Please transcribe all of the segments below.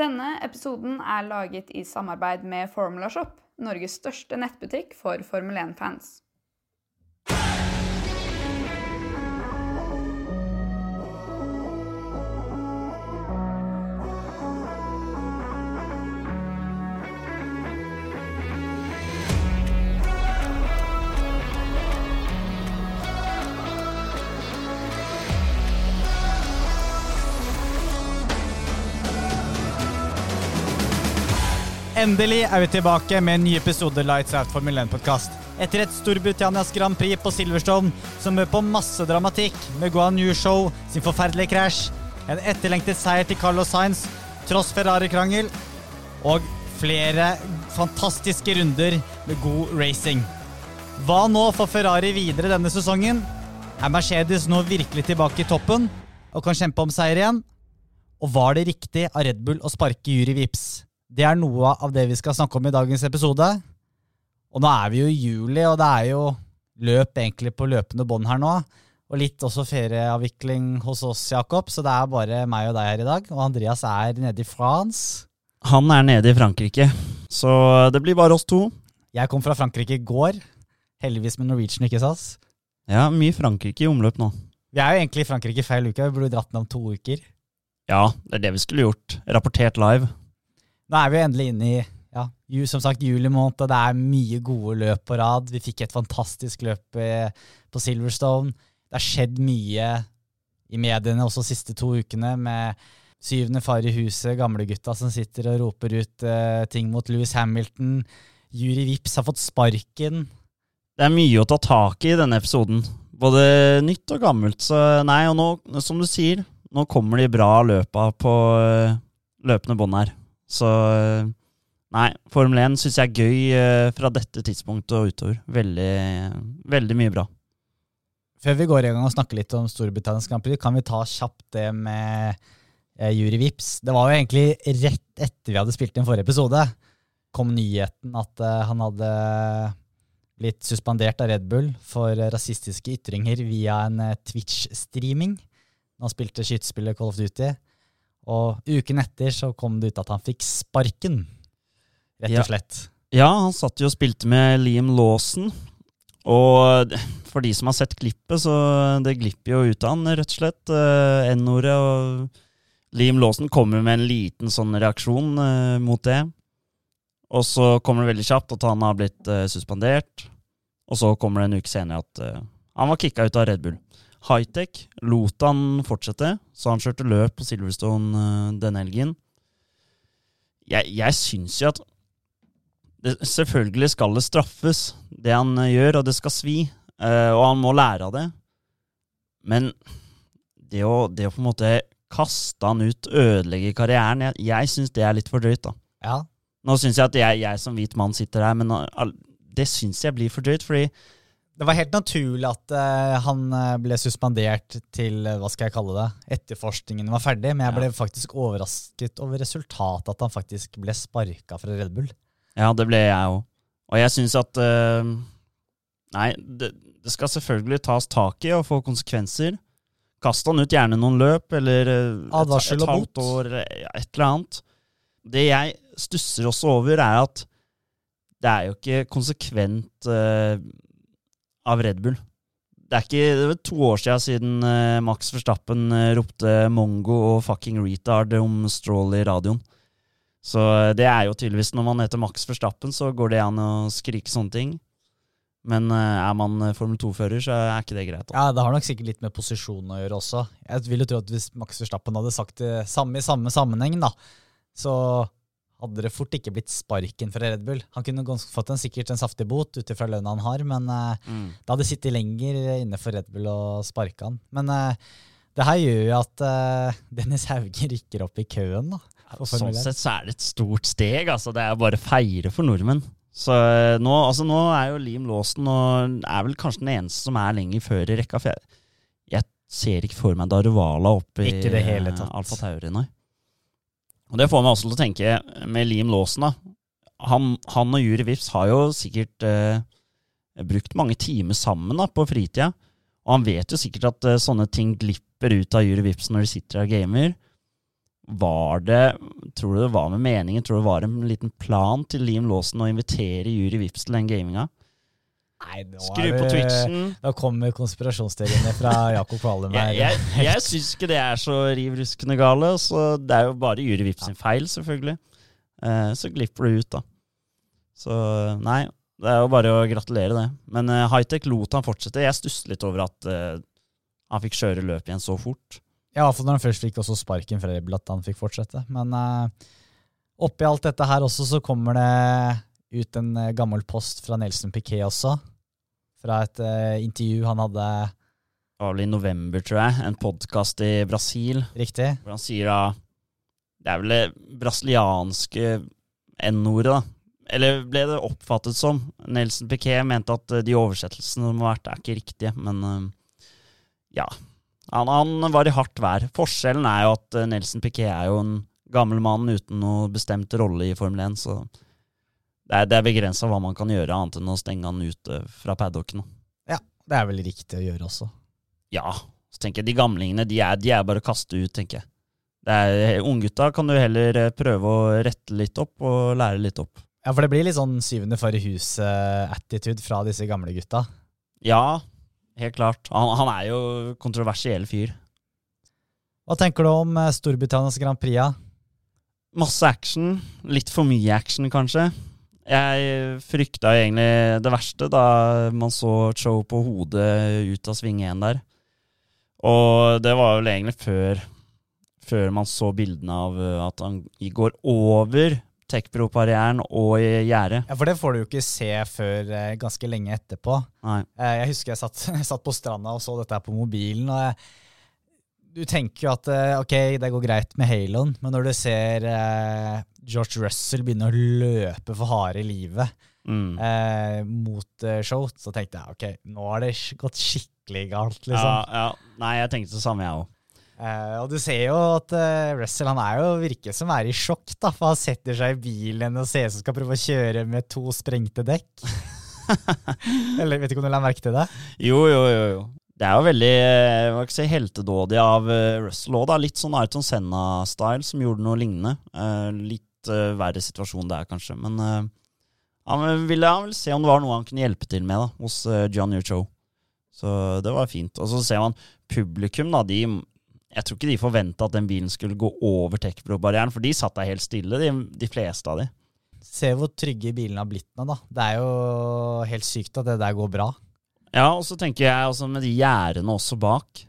Denne episoden er laget i samarbeid med Formula Shop, Norges største nettbutikk for Formel 1-fans. Endelig er vi tilbake med en ny episode Lights Out Formel 1-podkast. Etter et Storbritannias Grand Prix på Silverstone som bød på masse dramatikk med Guan Yu Show sin forferdelige krasj, en etterlengtet seier til Carlos Sainz tross Ferrari-krangel, og flere fantastiske runder med god racing. Hva nå for Ferrari videre denne sesongen? Er Mercedes nå virkelig tilbake i toppen og kan kjempe om seier igjen? Og var det riktig av Red Bull å sparke Juri Vips? Det er noe av det vi skal snakke om i dagens episode. Og nå er vi jo i juli, og det er jo løp egentlig på løpende bånd her nå. Og litt også ferieavvikling hos oss, Jakob, så det er bare meg og deg her i dag. Og Andreas er nede i France. Han er nede i Frankrike, så det blir bare oss to. Jeg kom fra Frankrike i går. Heldigvis med Norwegian, ikke SAS. Ja, mye Frankrike i omløp nå. Vi er jo egentlig i Frankrike feil uke. Vi burde dratt ned om to uker. Ja, det er det vi skulle gjort. Rapportert live. Nå er vi jo endelig inne i ja, som sagt, juli måned, og det er mye gode løp på rad. Vi fikk et fantastisk løp eh, på Silverstone. Det har skjedd mye i mediene også de siste to ukene, med syvende far i huset, gamlegutta som sitter og roper ut uh, ting mot Louis Hamilton. Juri Vips har fått sparken. Det er mye å ta tak i i denne episoden. Både nytt og gammelt. Så nei, og nå, som du sier, nå kommer de bra løpa på øh, løpende bånd her. Så øh, nei, Formel 1 syns jeg er gøy øh, fra dette tidspunktet og utover. Veldig, veldig mye bra. Før vi går i gang og snakker litt om Storbritannias Grand Prix, kan vi ta kjapt det med eh, Juri Vips. Det var jo egentlig rett etter vi hadde spilt inn forrige episode, kom nyheten at eh, han hadde blitt suspendert av Red Bull for eh, rasistiske ytringer via en eh, Twitch-streaming. Han spilte skytespillet Call of Duty. Og uken etter så kom det ut at han fikk sparken, rett og slett. Ja, han satt jo og spilte med Liam Lawson. Og for de som har sett klippet, så det glipper jo ut av han, rett og slett. eh, N-ordet. Og Liam Lawson kommer med en liten sånn reaksjon eh, mot det. Og så kommer det veldig kjapt at han har blitt eh, suspendert. Og så kommer det en uke senere at han var kicka ut av Red Bull. Hightech lot han fortsette, så han kjørte løp på Silverstone eh, denne helgen. Jeg, jeg syns jo at det, selvfølgelig skal det straffes, det han eh, gjør, og det skal svi. eh, og han må lære av det. Men det å, det å på en måte kaste han ut, ødelegge karrieren, jeg, jeg syns det er litt for drøyt, da. Ja, Nå syns jeg at jeg, jeg som hvit mann sitter her, men det syns jeg blir for drøyt, fordi Det var helt naturlig at uh, han eh, ble suspendert til, eh, hva skal jeg kalle det, etterforskningen var ferdig, men jeg ble faktisk overrasket over resultatet, at han faktisk ble sparka fra Red Bull. Ja, det ble jeg òg. Og jeg syns at uh, Nei, det, det skal selvfølgelig tas tak i og få konsekvenser. Kast han ut gjerne noen løp, eller uh, et, et halvt år, eller et eller annet. Det jeg stusser også over, er at det er jo ikke konsekvent av Red Bull. Det er ikke det var to år siden, siden eh, Max Verstappen eh, ropte mongo og fucking retard om Stroll i radioen. Så eh, det er jo tydeligvis når man heter Max Verstappen, så går det an å skrike sånne ting. Men er man Formel 2-fører, så er ikke det greit. Da. Ja, Det har nok sikkert litt med posisjon å gjøre også. Jeg vil jo tro at Hvis Max Verstappen hadde sagt det samme i samme sammenheng, da, så hadde det fort ikke blitt sparken fra Red Bull. Han kunne fått en, sikkert en saftig bot ut ifra lønna han har, men mm. det hadde sittet lenger inne for Red Bull å sparke han. Men eh, det her gjør jo at eh, Dennis Hauge rykker opp i køen, da. Sånn sett så er det et stort steg. Altså, det er bare å feire for nordmenn. Så eh, nå, altså, nå er jo Liam Lawson og er vel kanskje den eneste som er lenger før i rekka. For jeg, jeg ser ikke for meg Daruvala oppe i eh, Alfa Tauri, nei. Og det får meg også til å tenke med Liam Lawson, da. Han, han og Juri Vips har jo sikkert eh, brukt mange timer sammen da, på fritida. Og han vet jo sikkert at eh, sånne ting glipper ut av Juri Vips når de sitter og gamer. Var det tror du det var med meningen? Tror du det var en liten plan til Liam Lawson å invitere Juri Vips til den gaminga? Nei, nå Skru er på Twitchen. Da kommer konspirasjonsteoriene fra Jakob Kvalum. Jeg, jeg, jeg syns ikke det er så riv ruskende gale. Så det er jo bare Juri Vips sin feil, selvfølgelig. Eh, så glipper det ut, da. Så nei, det er jo bare å gratulere, det. Men uh, Hightech lot han fortsette. Jeg stusser litt over at eh, han fikk kjøre løp igjen så fort. Ja, iallfall når han først fikk også sparken fra Red at han fikk fortsette. Men uh, oppi alt dette her også, så kommer det ut en eh, gammel post fra Nelson Piquet også. Fra et uh, intervju han hadde Det var vel i november, tror jeg, en podkast i Brasil riktig. hvor han sier da Det er vel det brasilianske N-ordet, da. Eller ble det oppfattet som? Nelson Piquet mente at eh, de oversettelsene som har vært, er ikke riktige, men uh, ja. Han, han var i hardt vær. Forskjellen er jo at Nelson Piquet er jo en gammel mann uten noe bestemt rolle i Formel 1, så det er, det er begrensa hva man kan gjøre, annet enn å stenge han ute fra paddocken. Det er vel riktig å gjøre også. Ja, så tenker jeg de gamlingene, de er, de er bare å kaste ut, tenker jeg. Det er, Unggutta kan du heller eh, prøve å rette litt opp og lære litt opp. Ja, for det blir litt sånn syvende for huset-attitude fra disse gamle gutta. Ja, helt klart. Han, han er jo kontroversiell fyr. Hva tenker du om eh, Storbritannias Grand Prix? Masse action. Litt for mye action, kanskje. Jeg frykta egentlig det verste da man så Cho på hodet ut av sving 1 der. Og det var vel egentlig før, før man så bildene av uh, at han går over Tekpro-barrieren og i gjerdet. Ja, For det får du jo ikke se før eh, ganske lenge etterpå. Nei. Eh, jeg husker jeg satt, jeg satt på stranda og så dette her på mobilen. og jeg, Du tenker jo at eh, ok, det går greit med haloen, men når du ser eh, George Russell begynne å løpe for harde livet Mm. eh, mot eh, show, så tenkte jeg ok, nå har det gått skikkelig galt, liksom. Ja, ja. Nei, jeg tenkte det samme, jeg òg. Eh, og du ser jo at eh, Russell han er jo virker som er i sjokk, da, for han setter seg i bilen og ser ut som skal prøve å kjøre med to sprengte dekk. Eller vet ikke om du la merke til det? Jo, jo, jo. jo. Det er jo veldig eh, hva skal jeg si, heltedådig av eh, Russell òg. Litt sånn Ayrton Senna-style som gjorde noe lignende. Eh, litt verre situasjon der, kanskje. Men han ville, han ville se om det var noe han kunne hjelpe til med da, hos John Yucho. Så det var fint. Og så ser man publikum, da. De, jeg tror ikke de forventa at den bilen skulle gå over Techbro-barrieren, for de satt der helt stille, de, de fleste av de. Se hvor trygge bilene har blitt nå, da. Det er jo helt sykt at det der går bra. Ja, og så tenker jeg også med de gjerdene også bak.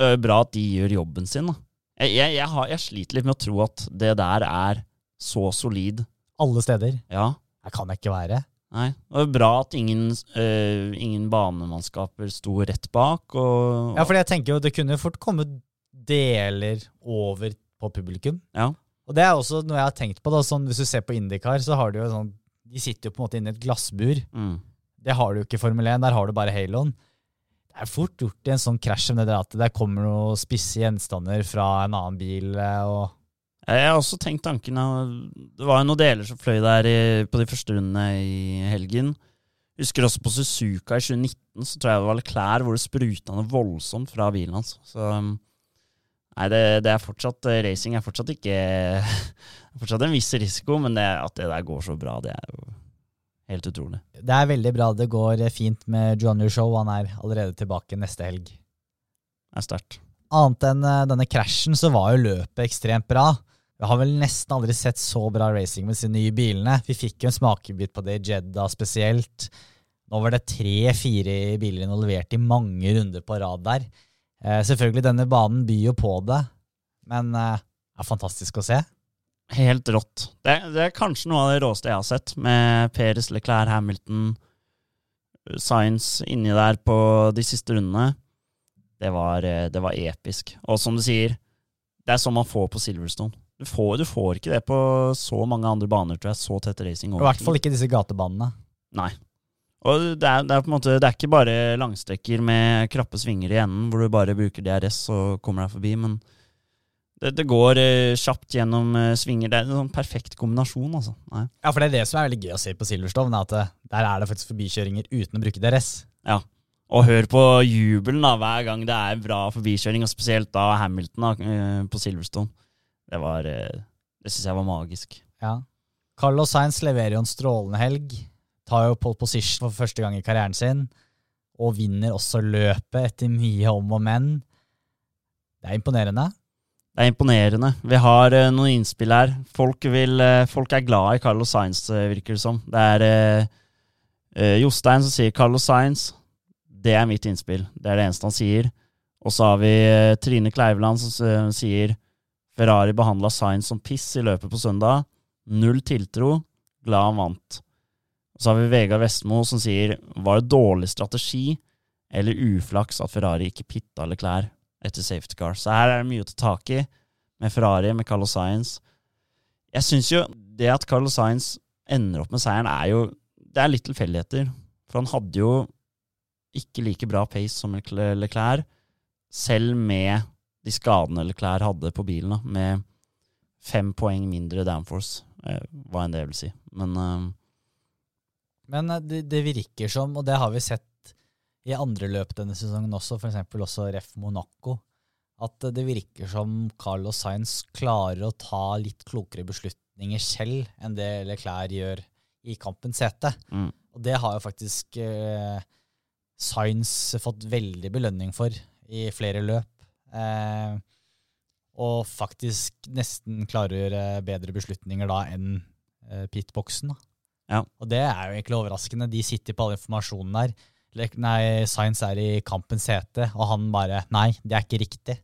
øh, bra at de gjør jobben sin, da. Jeg, jeg, jeg, har, jeg sliter litt med å tro at det der er så solid. Alle steder. Ja. Det kan jeg ikke være. Nei. Det var bra at ingen, øh, ingen banemannskaper sto rett bak. Og, Ja, for jeg tenker jo det kunne fort komme deler over på publikum. Ja. Og det er også noe jeg har tenkt på. da, sånn Hvis du ser på Indikar så har du jo sånn De sitter jo på en måte inni et glassbur. Mm. Det har du ikke i Formel 1. Der har du bare haloen. Det er fort gjort i en sånn krasj som det der at det kommer noen spisse gjenstander fra en annen bil. eh, og Jeg har også tenkt tanken av- Det var jo noen deler som fløy der i, på de første rundene i helgen. Husker også på Suzuka i 2019, så tror jeg det var klær hvor det spruta noe voldsomt fra bilen hans. Så um, Nei, det, det er fortsatt eh, Racing er fortsatt ikke Fortsatt en viss risiko, men det, at det der går så bra, det er jo helt utrolig. Det er veldig bra det går fint med John Show. Han er allerede tilbake neste helg. Det er sterkt. Annet enn eh, denne krasjen, så var jo løpet ekstremt bra. Vi har vel nesten aldri sett så bra racing med disse nye bilene. Vi fikk jo en smakebit på det i Jedda spesielt. Nå var det tre-fire biler involvert i mange runder på rad der. Eh, selvfølgelig, denne banen byr jo på det, men eh, det er fantastisk å se. Helt rått. Det, det er kanskje noe av det råeste jeg har sett, med Peres, Leclerc, Hamilton, Science inni der på de siste rundene. Det var, eh, det var episk. Og som du sier, det er sånn man får på Silverstone. Du får, du får ikke det på så mange andre baner, tror jeg. Så tett racing. I hvert fall ikke disse gatebanene. Nei. Og det er, det er på en måte Det er ikke bare langstrekker med krappe svinger i enden, hvor du bare bruker DRS og kommer deg forbi, men det, det går eh, kjapt gjennom eh, svinger. Det er en sånn perfekt kombinasjon, altså. Nei. Ja, for det er det som er veldig gøy å se på Silverstone, er at eh, der er det faktisk forbikjøringer uten å bruke DRS. Ja. Og hør på jubelen da, hver gang det er bra forbikjøring, og spesielt da Hamilton da, eh, på Silverstone. Det var eh, Det syns jeg var magisk. Ja. Carlos Sainz leverer jo en strålende helg. Tar jo pole position for første gang i karrieren sin. Og vinner også løpet etter mye om og men. Det er imponerende. Det er imponerende. Vi har uh, noen innspill her. Folk, vil, uh, folk er glad i Carlos Sainz, uh, virker det som. Det er Jostein som sier Carlos Sainz. Det er mitt innspill. Det er det eneste han sier. Og så har vi Trine Kleiveland som sier Ferrari behandla Sainz som piss i løpet på søndag. Null tiltro. Glad han vant. Og så har vi Vegard Vestmo som sier var det dårlig strategi eller uflaks at Ferrari ikke pitta Leclerc etter safety car. Så her er det mye å ta tak i med Ferrari, med Carlos Sainz. Jeg syns jo det at Carlos Sainz ender opp med seieren, er jo Det er litt tilfeldigheter. For han hadde jo ikke like bra pace som Leclerc, selv med de skadene Leclerc hadde på bilen, da, med fem poeng mindre downforce, eh, hva enn det vil si. Men uh, Men eh, det, det virker som, og det har vi sett i andre løp denne sesongen også, f.eks. også Ref Monaco, at det virker som Carlos Sainz klarer å ta litt klokere beslutninger selv enn det Leclerc gjør i kampens sete. mm, Og det har jo faktisk eh, Sainz fått veldig belønning for i flere løp. Eh, og faktisk nesten klarer bedre beslutninger da enn eh, pitboksen. Da. Ja. Og det er jo egentlig overraskende. De sitter på all informasjonen der. Nei, Sainz er i kampens sete, og han bare Nei, det er ikke riktig.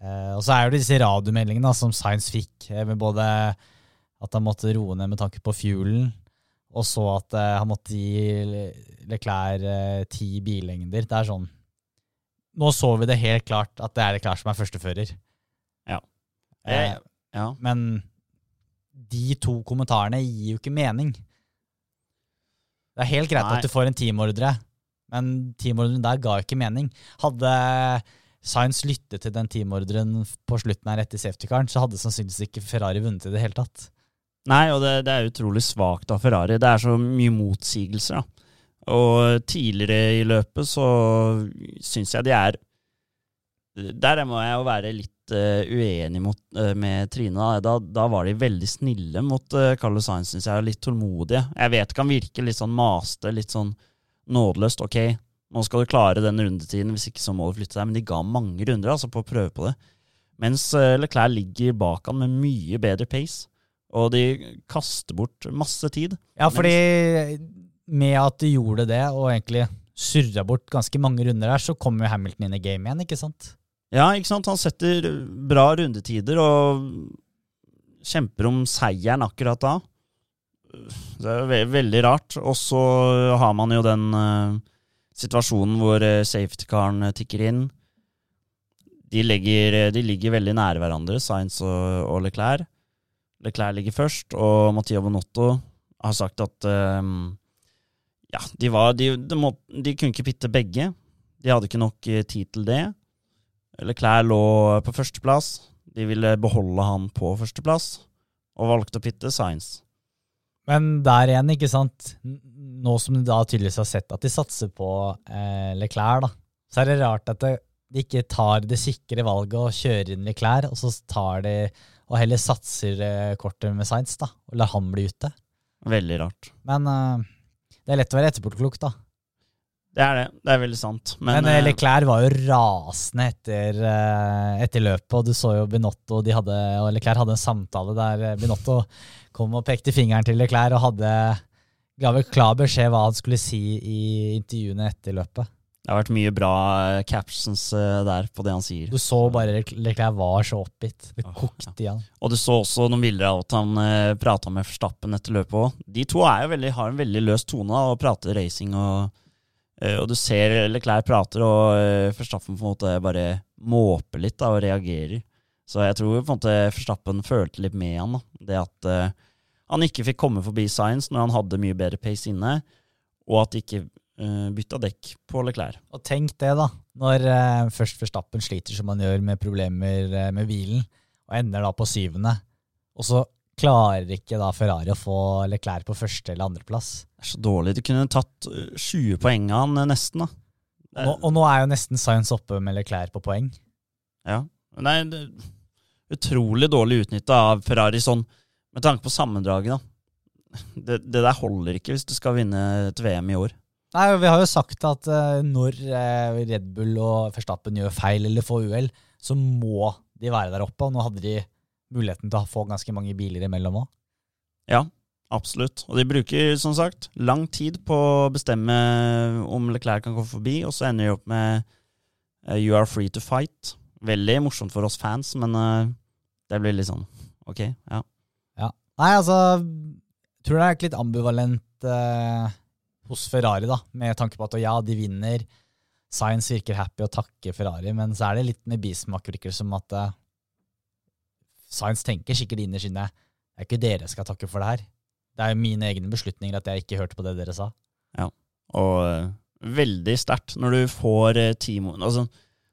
Eh, og så er det disse radiomeldingene da, som Sainz fikk, eh, med både at han måtte roe ned med tanke på fuelen, og så at eh, han måtte gi Le- Leclerc eh, ti billengder. Det er sånn Nå så vi det helt klart at det er Leclerc som er førstefører. Ja. Eh, ja. men de to kommentarene gir jo ikke mening. Det er helt greit Nei. at du får en teamordre, men teamordren der ga ikke mening. Hadde Science lyttet til den teamordren på slutten her etter safety-caren, så hadde sannsynligvis ikke Ferrari vunnet i det hele tatt. Nei, og det, det er utrolig svakt av Ferrari. Det er så mye motsigelser, da. Og tidligere i løpet så syns jeg de er Der må jeg jo være litt eh, uenig mot, uh, med Trine. Da. Da, da var de veldig snille mot uh, Carlos Sainz, syns jeg. og Litt tålmodige. Jeg vet kan virke litt sånn maste, litt sånn nådeløst. Ok, nå skal du klare den rundetiden, hvis ikke så må du flytte deg. Men de ga mange runder altså, på å prøve på det. Mens uh, Leclerc ligger bak han med mye bedre pace. Og de kaster bort masse tid. Ja, fordi med at de gjorde det, og egentlig surra bort ganske mange runder her, så kommer jo Hamilton inn i game igjen, ikke sant? Ja, ikke sant? Han setter bra rundetider og kjemper om seieren akkurat da. Det er ve veldig rart. Og så har man jo den uh, situasjonen hvor uh, safety-caren eh, tikker inn. De, legger, de ligger veldig nære hverandre, Sainz og, og Leclerc. Leclerc ligger først, og Mattia Bonotto har sagt at eh, ja, de, var, de, de, må, de kunne ikke pitte begge. De hadde ikke nok eh, tid til det. Leclerc lå på førsteplass. De ville beholde han på førsteplass, og valgte å pitte Sainz. Men der igjen, ikke sant, nå som du da tydeligvis har sett at de satser på eh, Leclerc, da, så er det rart at de ikke tar det sikre valget og kjører inn Leclerc, og så tar de og heller satser eh, kortet med Sainz, da, og lar han bli ute. Veldig rart. Men eh, det er lett å være etterpåklok, da. Det er det. Det er veldig sant. Men, Men, eh, eh, Leclerc var jo rasende etter, eh, etter løpet, og du så jo Binotto de hadde, og Leclerc hadde en samtale der eh, Binotto kom og pekte fingeren til Leclerc og hadde ga vel klar beskjed hva han skulle si i intervjuene etter løpet. det har vært mye bra eh, captions eh, der på det han sier. Du så bare Leclerc var så oppgitt. Det kokte i han. Og du så også noen bilder av at han uh, prata med Verstappen etter løpet òg. De to er jo veldig, har en veldig løs tone da, og prater racing. Og, eh, og du ser Leclerc prater, og forstappen Verstappen på en måte bare måper litt da, og reagerer. Så jeg tror på en måte Verstappen følte litt med han. Da. Det at uh, han ikke fikk komme forbi Science når han hadde mye bedre pace inne, og at de ikke uh, bytta dekk på Leclerc. Og tenk det, da. Når uh, først Verstappen sliter som han gjør med problemer eh, med bilen, og ender da på syvende, og så klarer ikke da Ferrari å få Leclerc på første eller andreplass. Det er så dårlig. De kunne tatt eh, 20 poeng av han eh, nesten, da. Er- Nå, og nå er jo nesten Science oppe med Leclerc på poeng. Ja. Nei, det, utrolig dårlig utnytta av Ferrari sånn, med tanke på sammendraget, da. Det, det der holder ikke hvis du skal vinne et VM i år. Nei, Vi har jo sagt at uh, når uh, Red Bull og Verstappen gjør feil eller får uhell, så må de være der oppe. Og nå hadde de muligheten til å få ganske mange biler imellom òg. Ja, absolutt. Og de bruker som sagt lang tid på å bestemme om Leclerc kan komme forbi, og så ender de opp med uh, You are free to fight. Veldig morsomt for oss fans, men det blir litt sånn ok, ja. ja. Nei, altså jeg tror det er litt ambivalent hos Ferrari, da, med tanke på at ja, de vinner. Science virker happy og takker Ferrari, men så er det litt med bismak, virker som at uh, Science tenker sikkert innerst inne det er ikke dere skal takke for det her. Det er mine egne beslutninger at jeg ikke hørte på det dere sa. Ja, og uh, veldig sterkt når du får uh, team Altså,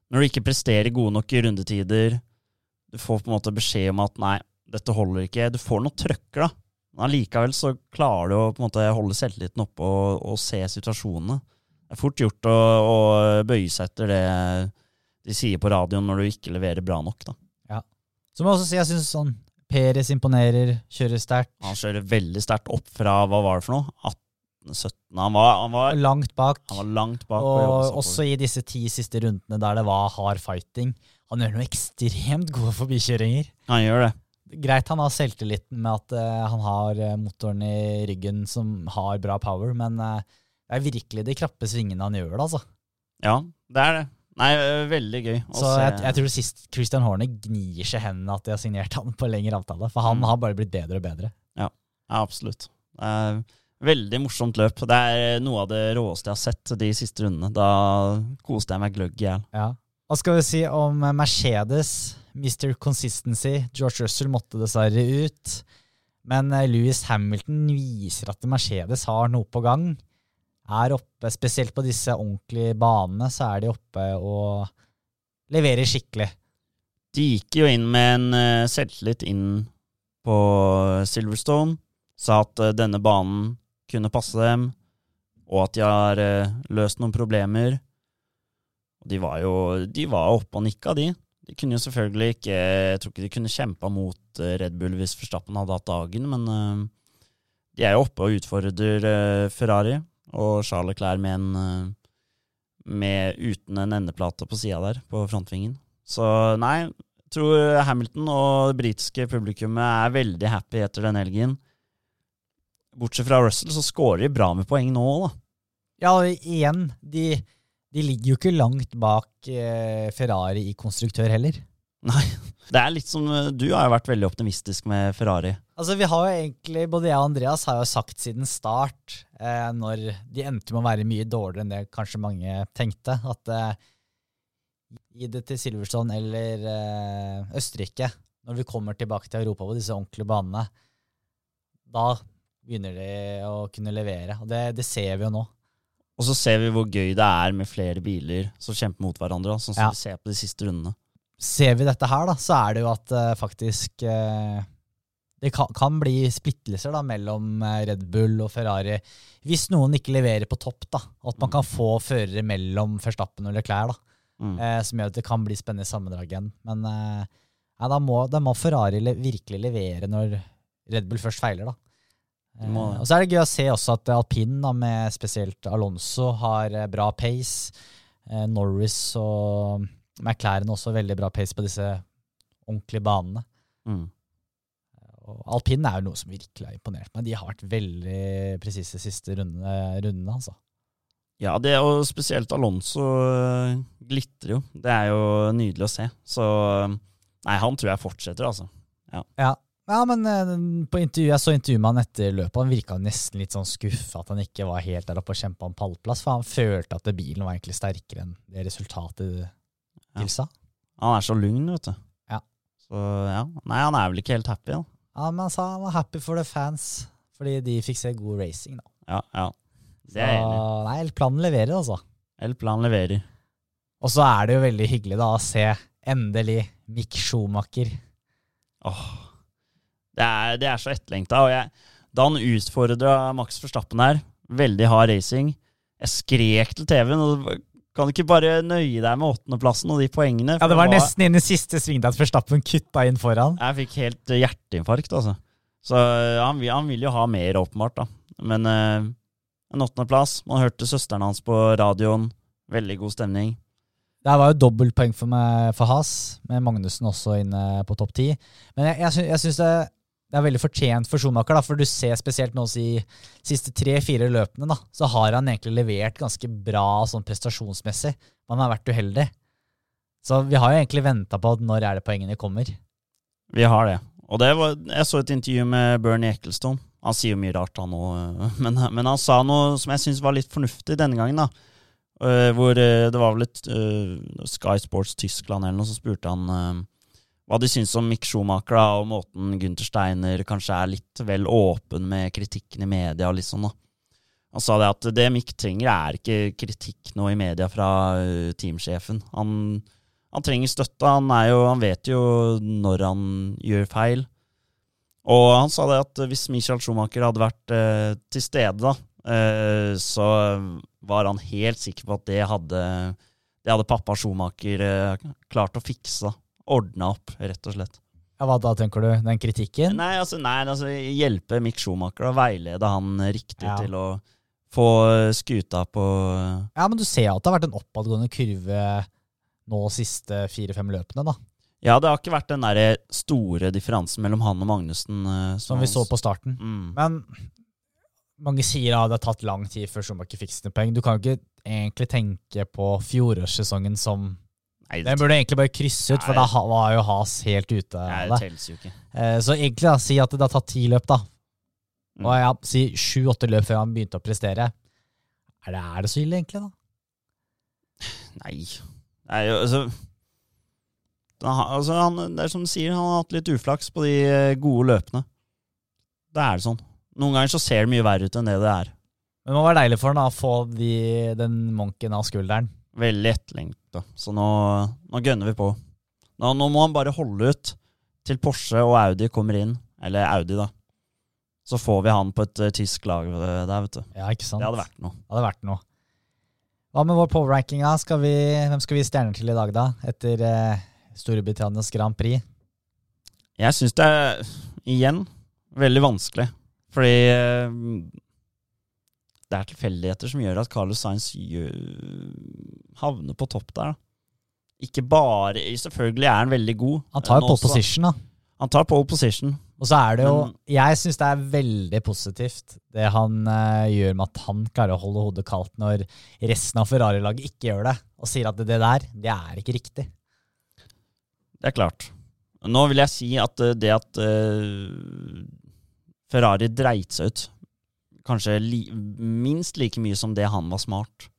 når du ikke presterer gode nok i rundetider, du får på en måte beskjed om at nei, dette holder ikke. Du får noen trøkker, da. Men allikevel så klarer du å på en måte holde selvtilliten oppe og, og se situasjonene. Det er fort gjort å, å, bøye seg etter det de sier på radioen når du ikke leverer bra nok. da. Så må jeg også si jeg syns sånn Peres imponerer, kjører sterkt. Han kjører veldig sterkt opp fra hva var det for noe? 18-17? Han var, han var langt bak. Han var langt bak og også i disse ti siste rundene der det var hard fighting. Han gjør noen ekstremt gode forbikjøringer. Han gjør det greit han har selvtilliten med at uh, han har uh, motoren i ryggen som har bra power, men uh, det er virkelig de krappe svingene han gjør det, altså. Ja, det er det. Nei, veldig gøy. Så jeg, jeg, tror sist Christian Horne gnir seg hendene at de har signert han på lengre avtale, for han mm. har bare blitt bedre og bedre. Ja, ja absolutt. veldig morsomt løp. Det er noe av det råeste jeg har sett de siste rundene. Da koste jeg meg gløgg i hjel. Ja. Hva skal vi si om Mercedes? Mr. Consistency. George Russell måtte dessverre ut. Men Lewis Louis Hamilton viser at Mercedes har noe på gang. Er oppe, Spesielt på disse ordentlige banene, så er de oppe og leverer skikkelig. De gikk jo inn med en uh, selvtillit inn på Silverstone. Sa at uh, denne banen kunne passe dem, og at de har uh, løst noen problemer. De var jo de var oppe og nikka, de. De kunne jo selvfølgelig ikke Jeg tror ikke de kunne kjempa mot Red Bull hvis Forstappen hadde hatt dagen, men de er jo oppe og utfordrer Ferrari og Charles Leclerc med en uh, med, uten en endeplate på sida der, på frontvingen. Så nei, jeg tror Hamilton og det britiske publikummet er veldig happy etter den helgen. Bortsett fra Russell, så scorer de bra med poeng nå, da. Ja, igjen. De de ligger jo ikke langt bak eh, Ferrari i konstruktør heller. Nei. Det er litt som eh, Du har jo vært veldig optimistisk med Ferrari. Altså vi har jo egentlig, Både jeg og Andreas har jo sagt siden start, eh, når de endte med å være mye dårligere enn det kanskje mange tenkte, at eh, gi det til Silverstone eller eh, Østerrike, når vi kommer tilbake til Europa på disse ordentlige banene, da begynner de å kunne levere. Og det, det ser vi jo nå. Og så ser vi hvor gøy det er med flere biler som kjemper mot hverandre. Sånn som ja. vi ser på de siste rundene. Ser vi dette her, da, så er det jo at uh, faktisk uh, Det kan, kan, bli splittelser da, mellom uh, Red Bull og Ferrari hvis noen ikke leverer på topp. da, At man kan få førere mellom Verstappen og Leclerc, da, mm. som gjør at det kan bli spennende sammendrag igjen. Men ja, da, må, da, må, Ferrari le virkelig levere når Red Bull først feiler. da. Eh, og så er det gøy å se også at alpin, da, med spesielt Alonso, har eh, bra pace. Eh, Norris og McLaren også veldig bra pace på disse ordentlige banene. Mm. Og alpin er jo noe som virkelig har imponert meg. De har vært veldig presise siste rundene, rundene altså. Ja, det, og spesielt Alonso glitrer jo. Det er jo nydelig å se. Så nei, han tror jeg fortsetter, altså. Ja. ja. Ja, men eh, på intervju, jeg så intervjuet med han etter løpet. Han virka nesten litt sånn skuffa at han ikke var helt der oppe og kjempa om pallplass. For han følte at bilen var egentlig sterkere enn det resultatet tilsa. Ja. Han er så lugn, vet du. Ja. Så ja. Nei, han er vel ikke helt happy, da. Ja, men han sa han var happy for the fans, fordi de fikk se god racing, da. Ja, ja. Det er så, Nei, planen leverer, altså. L-planen leverer. Og så er det jo veldig hyggelig da å se endelig Mick Schumacher. Åh. Det er, det er så etterlengta. da han utfordra Max Verstappen her, veldig hard racing Jeg skrek til TV-en. og Kan du ikke bare nøye deg med åttendeplassen og de poengene? Ja, Det var nesten inn i siste sving at Verstappen kutta inn foran. Jeg fikk helt eh, hjerteinfarkt, altså. Så eh, han, han vil jo ha mer, åpenbart, da. Men eh, en åttendeplass. Man hørte søsteren hans på radioen. Veldig god stemning. Det her var jo dobbeltpoeng for, meg- for Has, med Magnussen også inne på topp ti. Men jeg, jeg, sy- jeg syns det, det er veldig fortjent for Schumacher, da, for du ser spesielt nå i siste tre-fire løpene, da, så har han egentlig levert ganske bra sånn prestasjonsmessig. Man har vært uheldig. Så vi har jo egentlig venta på at når er det poengene kommer. Vi har det. Og det var, jeg så et intervju med Bernie Ecclestone. Han sier jo mye rart, han òg, men, men han sa noe som jeg syns var litt fornuftig denne gangen. da. Uh, hvor uh, det var vel et uh, Sky Sports Tyskland eller noe, så spurte han hva de syns om Mick Schumacher da, og måten Gunther Steiner kanskje er litt vel åpen med kritikken i media og sånn. da. Han sa det at det Mick trenger, er ikke kritikk nå i media fra eh, teamsjefen. Han, han trenger støtte. Han, jo, han vet jo når han gjør feil. Og han sa det at hvis Michael Schumacher hadde vært eh, til stede, da, eh, så var han helt sikker på at det hadde, det hadde pappa Schumacher eh, klart å fikse. Ordna opp, rett og slett. Ja, Hva da, tenker du? Den kritikken? Nei, altså, nei, altså hjelpe Mick Schumacher og veilede han riktig Ja. til å få skuta på Ja, men du ser at det har vært en oppadgående kurve nå siste fire-fem løpene, da. Ja, det har ikke vært den der store differansen mellom han og Magnussen. Som, Som vi så på starten. Mm. Men mange sier at det har tatt lang tid før Schumacher fikk sine poeng. Du kan jo ikke egentlig tenke på fjorårssesongen som Nei, Den burde egentlig bare krysse ut, for da var jo Has helt ute Nei, det telles jo ikke. Eh, Så egentlig, da, si at det har tatt ti løp, da. Mm. Og ja, si sju-åtte løp før han begynte å prestere. Er det, er det så ille, egentlig, da? Nei. Nei, altså, da altså han, Det er som du sier, han har hatt litt uflaks på de eh, gode løpene. Det er det sånn. Noen ganger så ser det mye verre ut enn det det er. Men det må være deilig for han da, å få de, den monken av skulderen. Veldig etterlengta. Så nå, nå gønner vi på. Nå, nå må han bare holde ut til Porsche og Audi kommer inn. Eller Audi, da. Så får vi han på et uh, tysk lag eh, der, vet du. Ja, ikke sant? Det hadde vært noe. Det hadde vært noe. Hva med vår power-ranking? da? Skal vi, hvem skal vi gi stjerner til i dag, da? Etter uh, Storbritannias Grand Prix? Jeg syns det er, igjen, veldig vanskelig. Fordi det er tilfeldigheter som gjør at Carlos Sainz havner på topp der. da. Ikke bare Selvfølgelig er han veldig god. Han tar pole position, da. Han tar pole position. Og så er det jo Men- Jeg syns det er veldig positivt det han uh, gjør med at han klarer å holde hodet kaldt når resten av Ferrari-laget ikke gjør det, og sier at det der, det er ikke riktig. Det er klart. Nå vil jeg si at eh, det at uh, Ferrari dreit seg ut kanskje li, minst like mye som det han var smart.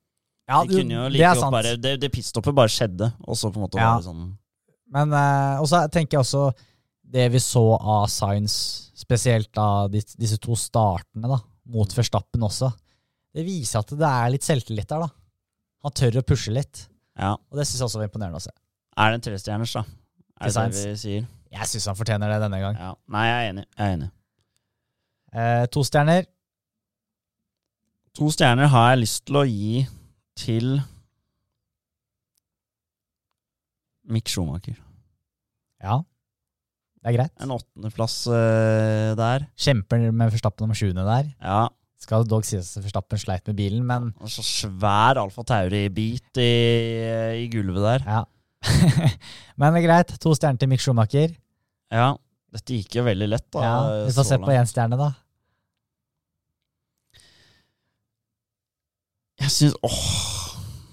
Ja, de kunne jo det er sant. bare, det, det pitstoppet bare skjedde, og så på en måte Ja. var det sånn Men eh, også tenker jeg også det vi så av Science, spesielt av disse to startene da, mot Verstappen også, det viser at det er litt selvtillit der. da. Han tør å pushe litt, Ja. og det syns jeg også var imponerende å se. Er det en trestjerners, da? Er det det vi sier? Jeg syns han fortjener det denne gang. Ja. Nei, jeg er enig. Jeg er enig. Eh, to stjerner. To stjerner har jeg lyst til å gi til Mick Schumacher. Ja, det er greit. En åttendeplass uh, der. Kjemper med Forstappen om sjuende der. Ja. Skal dog sies at Forstappen sleit med bilen, men Og så svær Alfa Tauri-bit i, i gulvet der. ja. men det er greit. To stjerner til Mick Schumacher. Ja. Dette gikk jo veldig lett, da. Ja, vi får så se på én stjerne, da. Jeg syns Åh.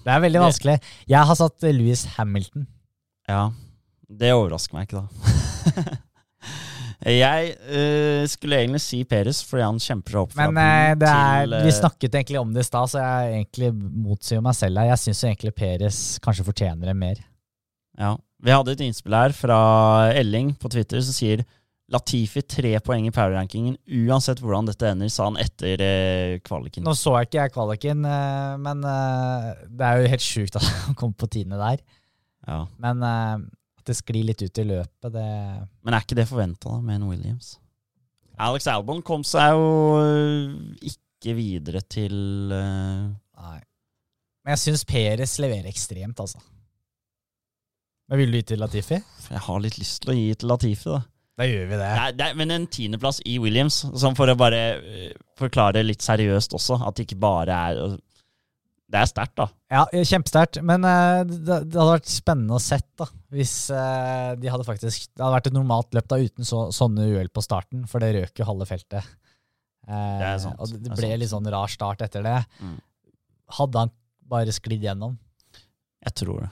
Det er veldig vanskelig. Jeg har satt eh, Louis Hamilton. Ja. Det overrasker meg ikke, da. jeg eh, skulle egentlig si Peres, fordi han kjemper seg opp fra Men eh, det er, til, vi snakket egentlig om det i stad, så jeg egentlig motsier meg selv her. Jeg syns egentlig Peres kanskje fortjener det mer. Ja. Vi hadde et innspill her fra Elling på Twitter som sier Latifi tre poeng i power-rankingen uansett hvordan dette ender, sa han etter eh, kvaliken. Nå så jeg ikke jeg kvaliken, eh, men eh, det er jo helt sjukt at han kom på tiende der. Ja. Men eh, at det sklir litt ut i løpet, det Men er ikke det forventa med en Williams? Alex Albon kom seg jo øh, ikke videre til øh, Nei. Men jeg syns Peres leverer ekstremt, altså. Men vil du gi til Latifi? Jeg har litt lyst til å gi til Latifi, da. Da gjør vi det. Det er, det er, men en tiendeplass i Williams, som for å bare eh, forklare litt seriøst også, at det ikke bare er Det er sterkt, da. Ja, kjempesterkt. Men eh, det, det hadde vært spennende å sett da, hvis eh, de hadde faktisk Det hadde vært et normalt løp da uten så, sånne uhell på starten, for det røk jo halve feltet. Eh, Det er sant. Og det, Det det ble sant. litt sånn rar start etter det. Mm. Hadde han bare sklidd gjennom? Jeg tror det.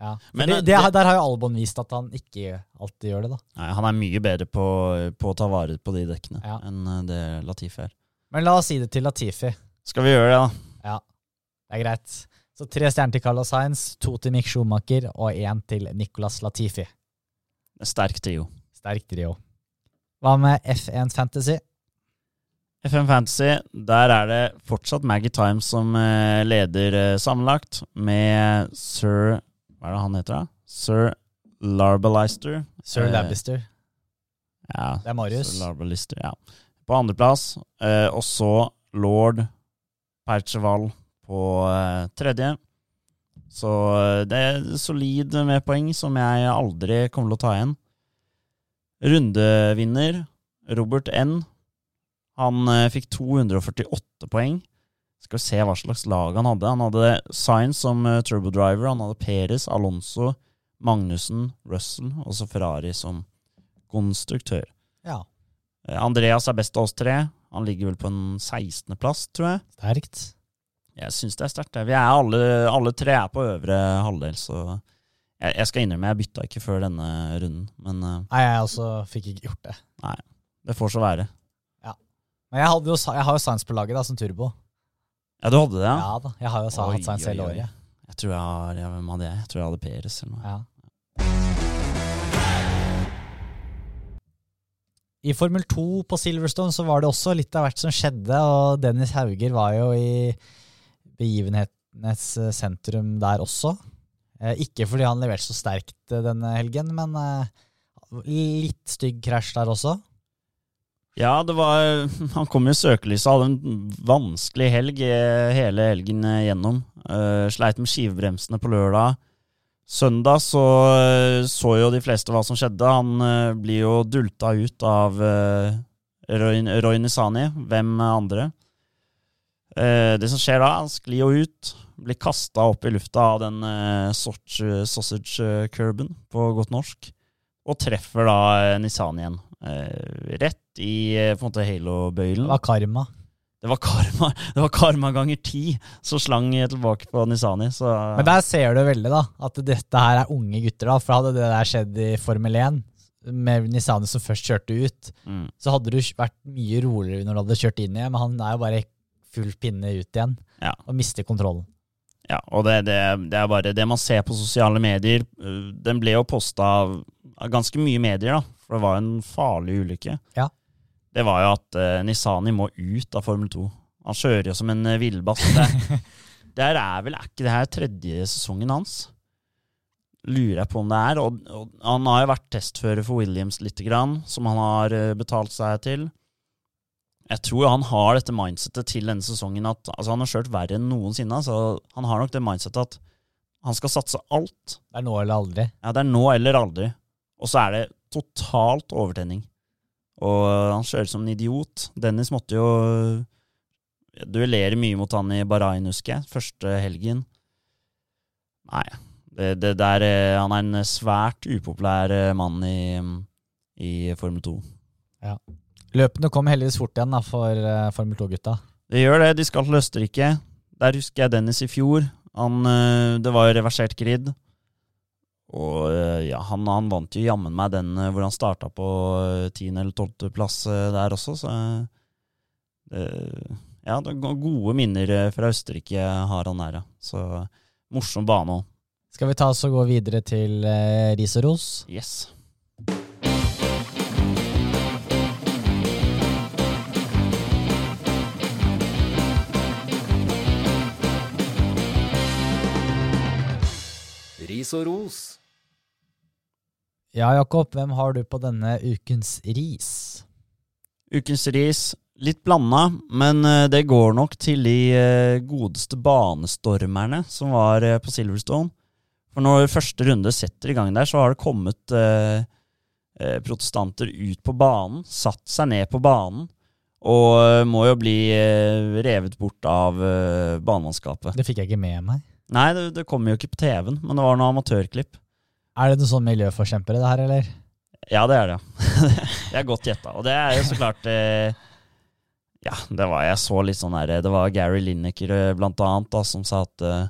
Ja. Men, det, eh, det, der har jo Albon vist at han ikke alltid gjør det, da. Nei, han er mye bedre på, på å ta vare på de dekkene Ja. enn eh, det Latifi er. Men la oss si det til Latifi. Skal vi gjøre det, da? Ja, Det er greit. Så tre stjerner til Carlos Sainz, to til Mick Schumacher og én til Nicolas Latifi. Sterk trio. Sterk trio. Hva med F1 Fantasy? F1 Fantasy, der er det fortsatt Maggie Times som eh, leder sammenlagt, med sir Hva er det han heter, da? Sir Larbalister. Sir Eh, Ja, Det er Marius. Sir Larbalister, ja. På andreplass, eh, og så lord Percheval på eh, tredje. Så eh, det er solid med poeng som jeg aldri kommer til å ta igjen. Rundevinner Robert N. Han eh, fikk 248 poeng. Skal vi se hva slags lag han hadde. Han hadde Science som turbo turbodriver. Han hadde Perez, Alonso, Magnussen, Russell og så Ferrari som konstruktør. Ja, Uh, Andreas er best av oss tre. Han ligger vel på en 16.-plass, tror jeg. sterkt. Jeg syns det er sterkt. Vi er alle, alle tre er på øvre halvdel, så jeg, jeg skal innrømme jeg bytta ikke før denne runden. Men uh, Nei, jeg også fikk ikke gjort det. Nei. det får så være. Men jeg, jo, jeg har jo Sainz på laget da, som turbo. Ja, du hadde det, Ja, ja? da, Jeg har jo Oi, hatt science hele året. Jeg tror jeg har ja, Hvem hadde jeg? Jeg tror jeg hadde Peres eller noe. Ja. I Formel 2 på Silverstone så var det også litt av hvert som skjedde, og Dennis Hauger var jo i begivenhetenes eh, sentrum der også. Eh, ikke fordi han leverte så sterkt eh, denne helgen, men litt stygg krasj der også. Ja, det var Han kom i søkelyset, hadde en vanskelig helg eh, hele helgen eh, gjennom. Uh, sleit med skivebremsene på lørdag. Søndag så så jo de fleste hva som skjedde. Han uh, blir jo dulta ut av uh, Roy, Roy Nisani. Hvem andre? Uh, det som skjer da, han sklir jo ut. Blir kasta opp i lufta av den eh, sausage, sausage curben, på godt norsk. Og treffer da Nisani igjen. Eh, i eh, på en måte Det halo-bøylen. var karma. Det var karma Det var karma ganger ti som slang tilbake på Nisani. Så Men der ser du veldig da, at dette her er unge gutter. da, For hadde det der skjedd i Formel 1, med Nisani som først kjørte ut, mm. så hadde du vært mye roligere når du hadde kjørt inn i, men han er jo bare full pinne ut igjen Ja. og mister kontrollen. Ja, og det, det, det er bare det man ser på sosiale medier. Den ble jo posta av ganske mye medier, da. For det var en farlig ulykke. Ja. Det var jo at uh, Nisani må ut av Formel 2. Han kjører jo som en uh, villbass. Det, det er vel er ikke det her tredje sesongen hans? Lurer jeg på om det er. Og, og han har jo vært testfører for Williams lite grann, som han har uh, betalt seg til. Jeg tror han har dette mindsetet til denne sesongen at altså Han har kjørt verre enn noensinne. Så han har nok det mindsetet at han skal satse alt. Det er nå eller aldri. Ja, Det er nå eller aldri. Og så er det totalt overtenning. Og han kjører som en idiot. Dennis måtte jo duellere mye mot han i Bahrain, husker jeg. Første helgen. Nei, det, det der eh, Han er en svært upopulær eh, mann i, i Formel 2. Løpene kom heldigvis fort igjen da, for uh, Formel 2-gutta. Det gjør det. De skal til Østerrike. Der husker jeg Dennis i fjor. Han, eh, det var jo reversert grid. Og eh, ja, han, han vant jo jammen meg den eh, hvor han starta på eh, tiende- eller tolvteplass der også, så Ja, det gode minner fra Østerrike har han der, ja. Så morsom bane òg. Skal vi ta oss og gå videre til eh, ris og ros? Yes. Ris og ros. Ja, Jakob, hvem har du på denne ukens ris? Ukens ris Litt blanda, men eh, det går nok til de eh, godeste banestormerne som var eh, på Silverstone. For når første runde setter i gang der, så har det kommet eh, protestanter ut på banen, satt seg ned på banen, og må jo bli revet bort av banemannskapet. Det fikk jeg ikke med meg. Nei, det, det kommer jo ikke på TV-en, men det var noe amatørklipp. Er det noen sånn miljøforkjempere, det her, eller? Ja, det er det. ja. det er godt gjetta. Og det er jo så klart eh, Ja, det var jeg så litt sånn her Det var Gary Lineker eh, blant annet da, som sa at eh,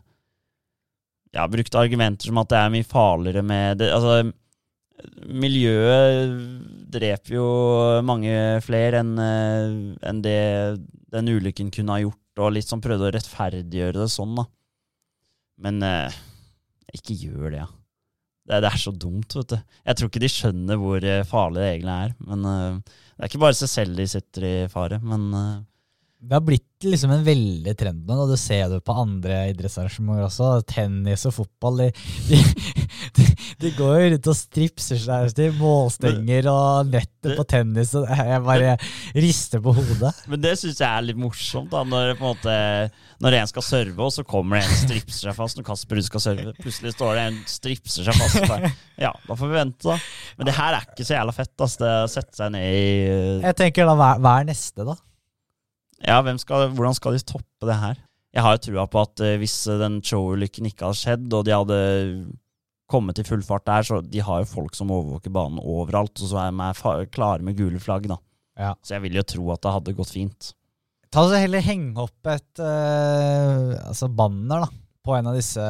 Ja, brukte argumenter som at det er mye farligere med det, Altså, miljøet dreper jo mange flere enn en det den ulykken kunne ha gjort, og litt sånn prøvde å rettferdiggjøre det sånn, da. Men eh, ikke gjør det, ja. Det, det er så dumt, vet du. Jeg tror ikke de skjønner hvor eh, farlig det egentlig er. Men eh, det er ikke bare seg selv de setter i fare, men eh, Det har blitt liksom en veldig trend nå, du ser det på andre idrettsarrangementer også. Tennis og fotball. De, de, de, går jo rundt og stripser seg i målstenger og nettet på tennis, og jeg bare rister på hodet. Men det syns jeg er litt morsomt, da, når, på en måte, når en skal serve, og så kommer det en stripser seg fast når Kasper Ruud skal serve. Plutselig står det en stripser seg fast. og ja, da får vi vente, da. Men det her er ikke så jævla fett. Altså. det å sette seg ned i Jeg tenker da, hva er neste, da? Ja, skal, hvordan skal de toppe det her? Jeg har jo trua på at eh, hvis eh, den show-ulykken ikke hadde skjedd, og de hadde kommet i full fart der, så de har jo folk som overvåker banen overalt, og så er de klare med gule flagg, da. Ja. Så jeg vil jo tro at det hadde gått fint. Ta så heller henge opp et uh, altså banner da, på en av disse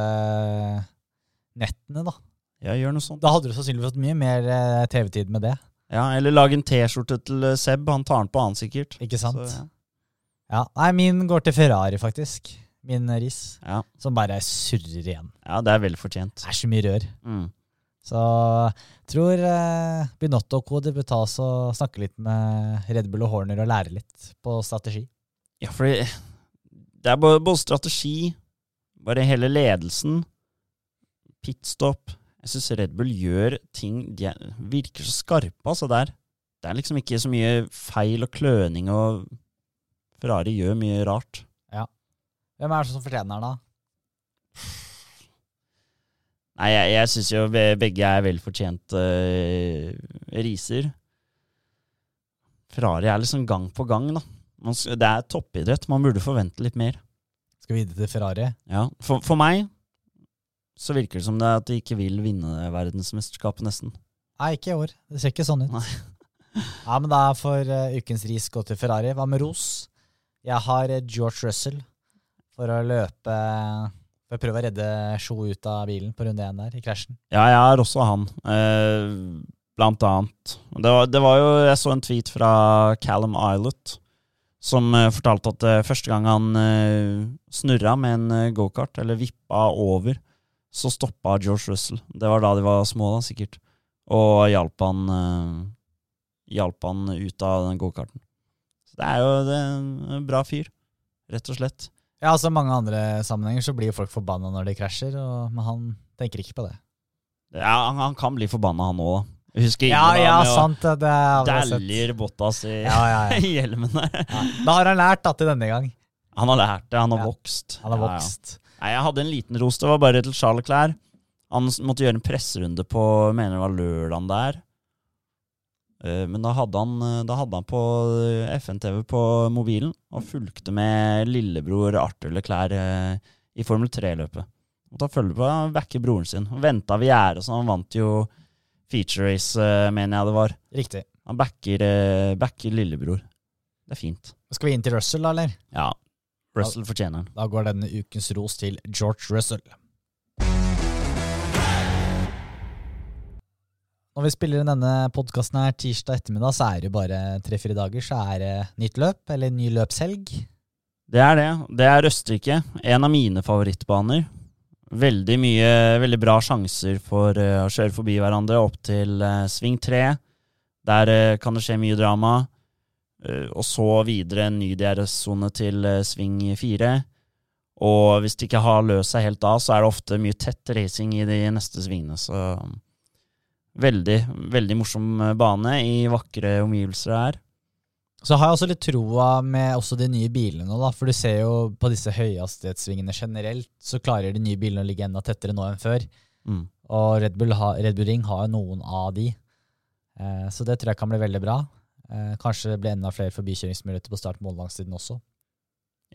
nettene. da. Ja, gjør noe sånt. Da hadde du sannsynligvis fått mye mer TV-tid med det. Ja, eller lag en T-skjorte til Seb, han tar den på han sikkert. Ikke sant? Så, ja. Ja, Nei, min går til Ferrari, faktisk. Min ris. Ja. Som bare surrer igjen. ja, det er velfortjent. Det er så mye rør. Mm. Så tror eh, Binotto og Kode bør ta oss og snakke litt med Red Bull og Horner og lære litt på strategi. Ja, for det er både, både strategi, bare hele ledelsen, pitstop Jeg syns Red Bull gjør ting De er, virker så skarpe, altså, der. Det er liksom ikke så mye feil og kløning, og Ferrari gjør mye rart. Ja. Hvem er det som fortjener den, da? Nei, jeg, jeg syns jo begge er velfortjente uh, riser. Ferrari er liksom gang på gang, da. Man, det er toppidrett, man burde forvente litt mer. Skal vi videre til Ferrari? Ja, for, for meg så virker det som det at de ikke vil vinne verdensmesterskapet, nesten. Nei, ikke i år. Det ser ikke sånn ut. Nei. ja, men da får uh, ukens ris gå til Ferrari. Hva med ros? Jeg har eh, George Russell for å løpe For å prøve å redde Sjo ut av bilen på runde én der, i krasjen. Ja, jeg har også han, eh, blant annet. Det var, det var jo Jeg så en tweet fra Callum Islet som eh, fortalte at eh, første gang han snurra med en gokart, eller vippa over, så stoppa George Russell. Det var da de var små, da, sikkert. Og hjalp han, hjalp han ut av den gokarten. Så det er jo det er en bra fyr, rett og slett. Ja, altså mange andre sammenhenger så blir folk forbanna når de krasjer, og, men han tenker ikke på det. Ja, han, han kan bli forbanna, han òg. Husker Ja, ja, sant. Det, dæljer Bottas i, Ja, ja, ja. i hjelmen der. Ja. Da har han lært da, til denne gang. Han har lært det, han har vokst. Han har vokst. Nei, jeg hadde en liten ros, det var bare til Charles Clair. Han måtte gjøre en presserunde på mener det var lørdagen der. Eh, Men da hadde han, eh, da hadde han på eh, FN-TV på mobilen og fulgte med lillebror Arthur Leclerc i Formel 3-løpet. Måtte følge på å backe broren sin. Og Venta ved gjerdet, så han vant jo feature race, mener jeg det var. Riktig. Han backer, backer lillebror. Det er fint. Skal vi inn til Russell, da, eller? Ja. Russell fortjener den. Da går denne ukens ros til George Russell. Når vi spiller inn denne podkasten her tirsdag ettermiddag, så er det jo bare tre-fire dager, så er det nytt løp, eller ny løpshelg. Det er det. Det er Østerrike. En av mine favorittbaner. Veldig mye, veldig bra sjanser for eh, å kjøre forbi hverandre opp til eh, sving tre. Der eh, kan det skje mye drama. Og så videre en ny DRS-sone til sving fire. Og hvis det ikke har løst seg helt da, så er det ofte mye tett racing i de neste svingene. Så veldig, veldig morsom eh, bane i vakre omgivelser her. Så har jeg også litt troa med også de nye bilene da. For du ser jo på disse høyhastighetssvingene generelt, så klarer de nye bilene å ligge enda tettere nå enn før. Mm. Og Red Bull, ha, Red Bull Ring har jo noen av de. Eh, så det tror jeg kan bli veldig bra. Eh, kanskje det blir enda flere forbikjøringsmuligheter på start mållangstiden også.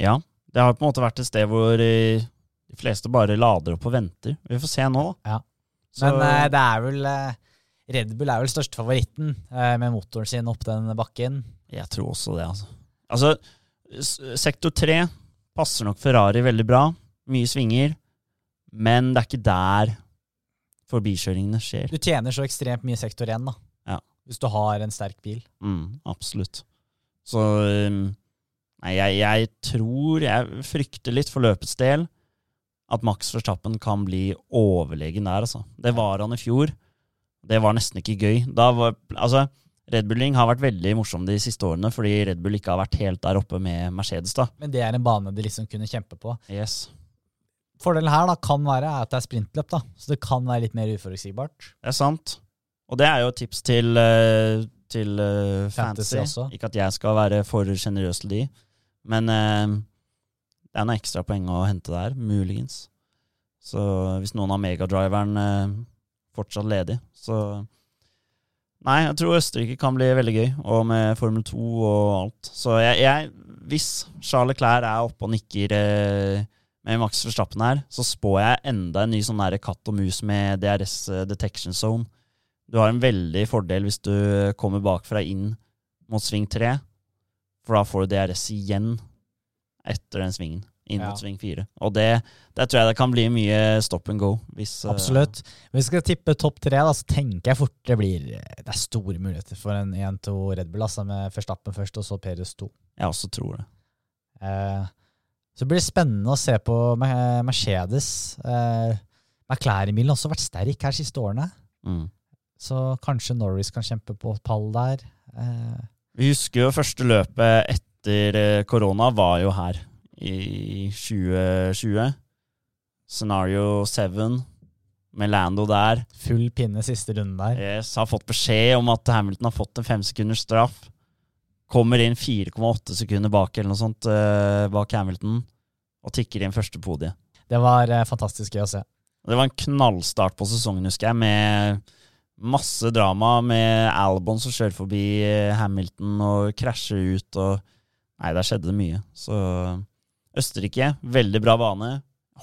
Ja, det har på en måte vært et sted hvor eh, de fleste bare lader opp og venter. Vi får se nå, da. Ja. Så- Men eh, det er vel eh, Red Bull er vel største favoritten eh, med motoren sin opp den bakken. Jeg tror også det, altså. Altså, sektor tre passer nok Ferrari veldig bra. Mye svinger. Men det er ikke der forbikjøringene skjer. Du tjener så ekstremt mye sektor 1, da. Ja. Hvis du har en sterk bil. Mm, absolutt. Så um, Nei, jeg, jeg tror Jeg frykter litt for løpets del at Max Verstappen kan bli overlegen der, altså. Det var han i fjor. Det var nesten ikke gøy. Da var, altså, Red Bulling har vært veldig morsom de siste årene fordi Red Bull ikke har vært helt der oppe med Mercedes. da. Men det er en bane de liksom kunne kjempe på. Yes. Fordelen her da kan være at det er sprintløp, da. Så det kan være litt mer uforutsigbart. Det er sant. Og det er jo et tips til, eh, til uh, Fantasy fantasy. også. Ikke at jeg skal være for sjenerøs til de, men uh, det er noen ekstra poeng å hente der, muligens. Så hvis noen av megadriveren eh, fortsatt ledig, så Nei, jeg tror Østerrike kan bli veldig gøy, og med Formel 2 og alt. Så jeg, jeg hvis Charles Clair er oppe og nikker eh, med Max Verstappen her, så spår jeg enda en ny sånn der katt og mus med DRS eh, detection zone. Du har en veldig fordel hvis du kommer bakfra inn mot sving 3, for da får du DRS igjen etter den svingen, inn Ja. sving fire. Og det, der tror jeg det kan bli mye stop and go. Hvis, eh, Absolutt. Hvis vi skal tippe topp tre, da, så tenker jeg fort det blir Det er store muligheter for en 1-2 Red Bull, altså, med Verstappen først, og så Perez 2. Jeg også tror det. Eh, så blir det spennende å se på Mercedes. Eh, McLaren-bilen har også vært sterk her de siste årene, Mm. så kanskje Norris kan kjempe på pall der. Eh, Vi husker jo første løpet etter eh, korona var jo her i 2020. Scenario 7 med Lando der. full pinne siste runde der. Yes, har fått beskjed om at Hamilton har fått en femsekunders straff. Kommer inn 4,8 sekunder bak eller noe sånt uh, bak Hamilton og tikker inn første podiet. Det var uh, fantastisk gøy å se. Det var en knallstart på sesongen, husker jeg, med masse drama med Albon som kjører forbi eh, Hamilton og krasjer ut og Nei, der skjedde det mye. Så Østerrike, veldig bra bane.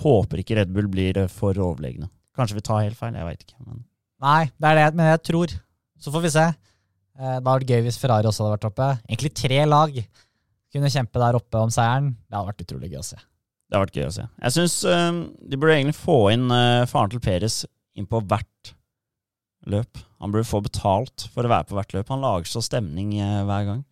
Håper ikke Red Bull blir eh, for overlegne. Kanskje vi tar helt feil, jeg veit ikke. Men Nei, det er det, men jeg tror. Så får vi se. Det da hadde det gøy hvis Ferrari også hadde vært oppe. Egentlig tre lag kunne kjempe der oppe om seieren. Det hadde vært utrolig gøy å se. det har vært gøy å se. Jeg syns de burde egentlig få inn uh, faren til Peres inn på hvert løp. Han burde få betalt for å være på hvert løp. Han lager så stemning uh, hver gang.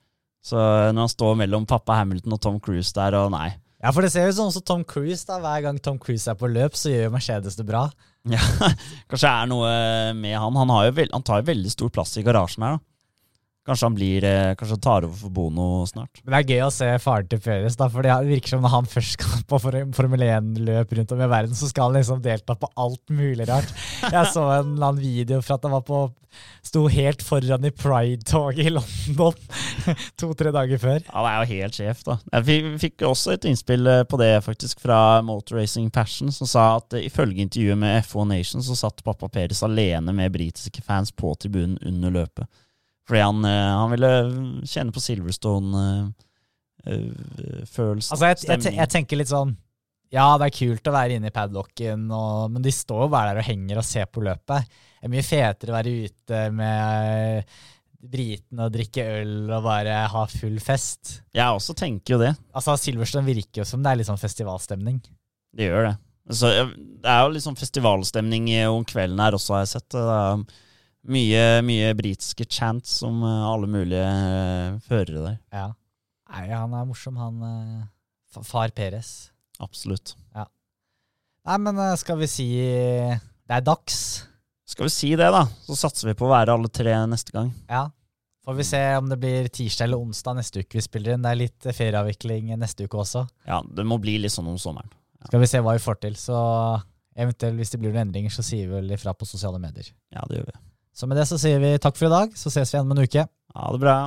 Så eh, når han står mellom pappa Hamilton og Tom Cruise der, og nei Ja, for det ser jo ut som Tom Cruise. da. Hver gang Tom Cruise er på løp, så gjør Mercedes det bra. ja, Kanskje det er noe med han. Han, jo veld, han tar jo veldig stor plass i garasjen her, da. Kanskje han blir eh, Kanskje han tar over for Bono snart. Men det er gøy å se faren til Perez, da, for det virker som når han først skal på for- Formel 1-løp rundt om i verden, så skal han liksom delta på alt mulig rart. Jeg så en eller annen video fra at han var på sto helt foran i Pride-toget i London to-tre dager før. Ja, det er jo helt sjef, da. Jeg fikk, fikk også et innspill eh, på det faktisk fra Motor Racing Passion, som sa at eh, ifølge intervjuet med F1 Nation så satt pappa Peres alene med britiske fans på tribunen under løpet. Fordi han, eh, han ville kjenne på Silverstone-følelsen. Altså, jeg, jeg, jeg tenker litt sånn Ja, det er kult å være inne i padlocken, og, men de står jo bare der og henger og ser på løpet. Det er mye fetere å være ute med eh, britene og drikke øl og bare ha full fest. Jeg også tenker jo det. Altså, Silverstone virker jo som det er litt sånn festivalstemning. Det gjør det. Så, eh, det er jo litt sånn festivalstemning eh, om kvelden her også, har jeg sett. Det er mye, mye britiske chants om eh, alle mulige uh, førere der. Ja. Nei, han er morsom, han uh, far Peres. Absolutt. Ja. Nei, men uh, skal vi si det er dags? Skal vi si det, da, så satser vi på å være alle tre neste gang. Ja. Får vi se om det blir tirsdag eller onsdag neste uke vi spiller inn. Det er litt ferieavvikling neste uke også. Ja, det må bli litt sånn om sommeren. Skal vi se hva vi får til. Så eventuelt hvis det blir noen endringer, så sier vi vel ifra på sosiale medier. Ja, det gjør vi. Så med det så sier vi takk for i dag, så ses vi igjen om en uke. Ha det bra.